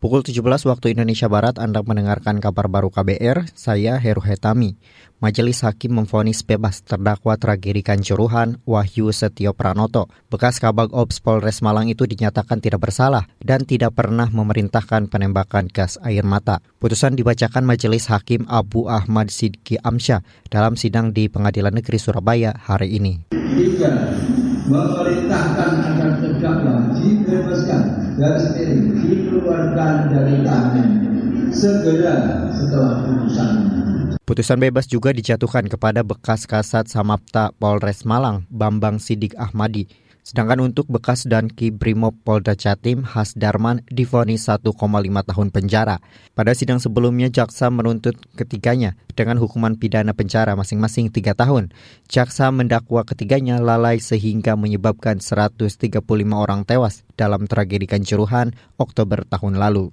Pukul 17 waktu Indonesia Barat Anda mendengarkan kabar baru KBR, saya Heru Hetami. Majelis Hakim memvonis bebas terdakwa tragedi Kanjuruhan Wahyu Setio Pranoto. Bekas Kabag Ops Polres Malang itu dinyatakan tidak bersalah dan tidak pernah memerintahkan penembakan gas air mata. Putusan dibacakan Majelis Hakim Abu Ahmad Sidki Amsyah dalam sidang di Pengadilan Negeri Surabaya hari ini. Memerintahkan agar terdakwa dibebaskan garis miring dikeluarkan dari tahanan segera setelah putusan. Putusan bebas juga dijatuhkan kepada bekas Kasat Samapta Polres Malang, Bambang Sidik Ahmadi. Sedangkan untuk bekas dan Ki Brimob Polda Jatim Has Darman difonis 1,5 tahun penjara. Pada sidang sebelumnya jaksa menuntut ketiganya dengan hukuman pidana penjara masing-masing 3 tahun. Jaksa mendakwa ketiganya lalai sehingga menyebabkan 135 orang tewas dalam tragedi Kanjuruhan Oktober tahun lalu.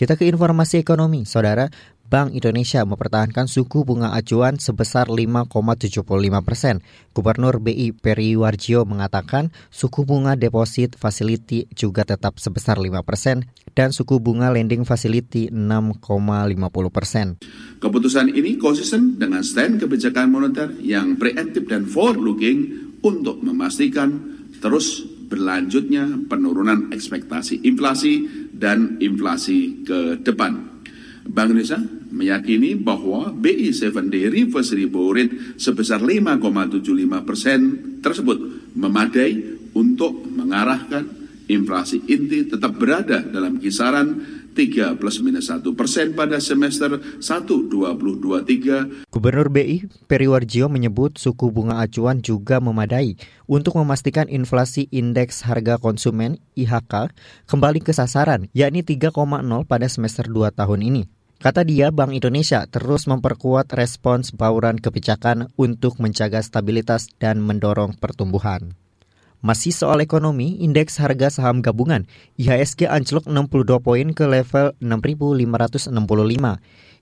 Kita ke informasi ekonomi, saudara. Bank Indonesia mempertahankan suku bunga acuan sebesar 5,75 persen. Gubernur BI Peri Warjio mengatakan suku bunga deposit facility juga tetap sebesar 5 persen dan suku bunga lending facility 6,50 persen. Keputusan ini konsisten dengan stand kebijakan moneter yang preemptif dan forward-looking untuk memastikan terus berlanjutnya penurunan ekspektasi inflasi dan inflasi ke depan. Bank Indonesia meyakini bahwa BI 7-day reverse repo rate sebesar 5,75 persen tersebut memadai untuk mengarahkan inflasi inti tetap berada dalam kisaran 3 plus minus 1 persen pada semester 1 2023. Gubernur BI Periwarjio menyebut suku bunga acuan juga memadai untuk memastikan inflasi indeks harga konsumen IHK kembali ke sasaran yakni 3,0 pada semester 2 tahun ini. Kata dia, Bank Indonesia terus memperkuat respons bauran kebijakan untuk menjaga stabilitas dan mendorong pertumbuhan. Masih soal ekonomi, indeks harga saham gabungan IHSG anjlok 62 poin ke level 6.565.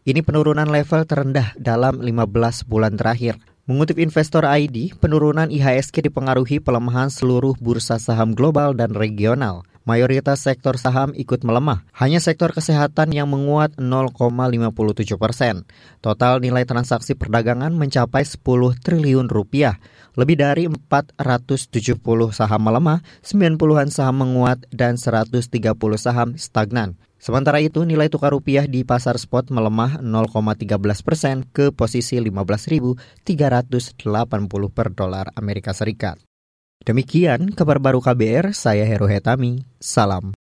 Ini penurunan level terendah dalam 15 bulan terakhir. Mengutip investor ID, penurunan IHSG dipengaruhi pelemahan seluruh bursa saham global dan regional mayoritas sektor saham ikut melemah. Hanya sektor kesehatan yang menguat 0,57 persen. Total nilai transaksi perdagangan mencapai 10 triliun rupiah. Lebih dari 470 saham melemah, 90-an saham menguat, dan 130 saham stagnan. Sementara itu, nilai tukar rupiah di pasar spot melemah 0,13 persen ke posisi 15.380 per dolar Amerika Serikat. Demikian kabar baru KBR, saya Heru Hetami. Salam.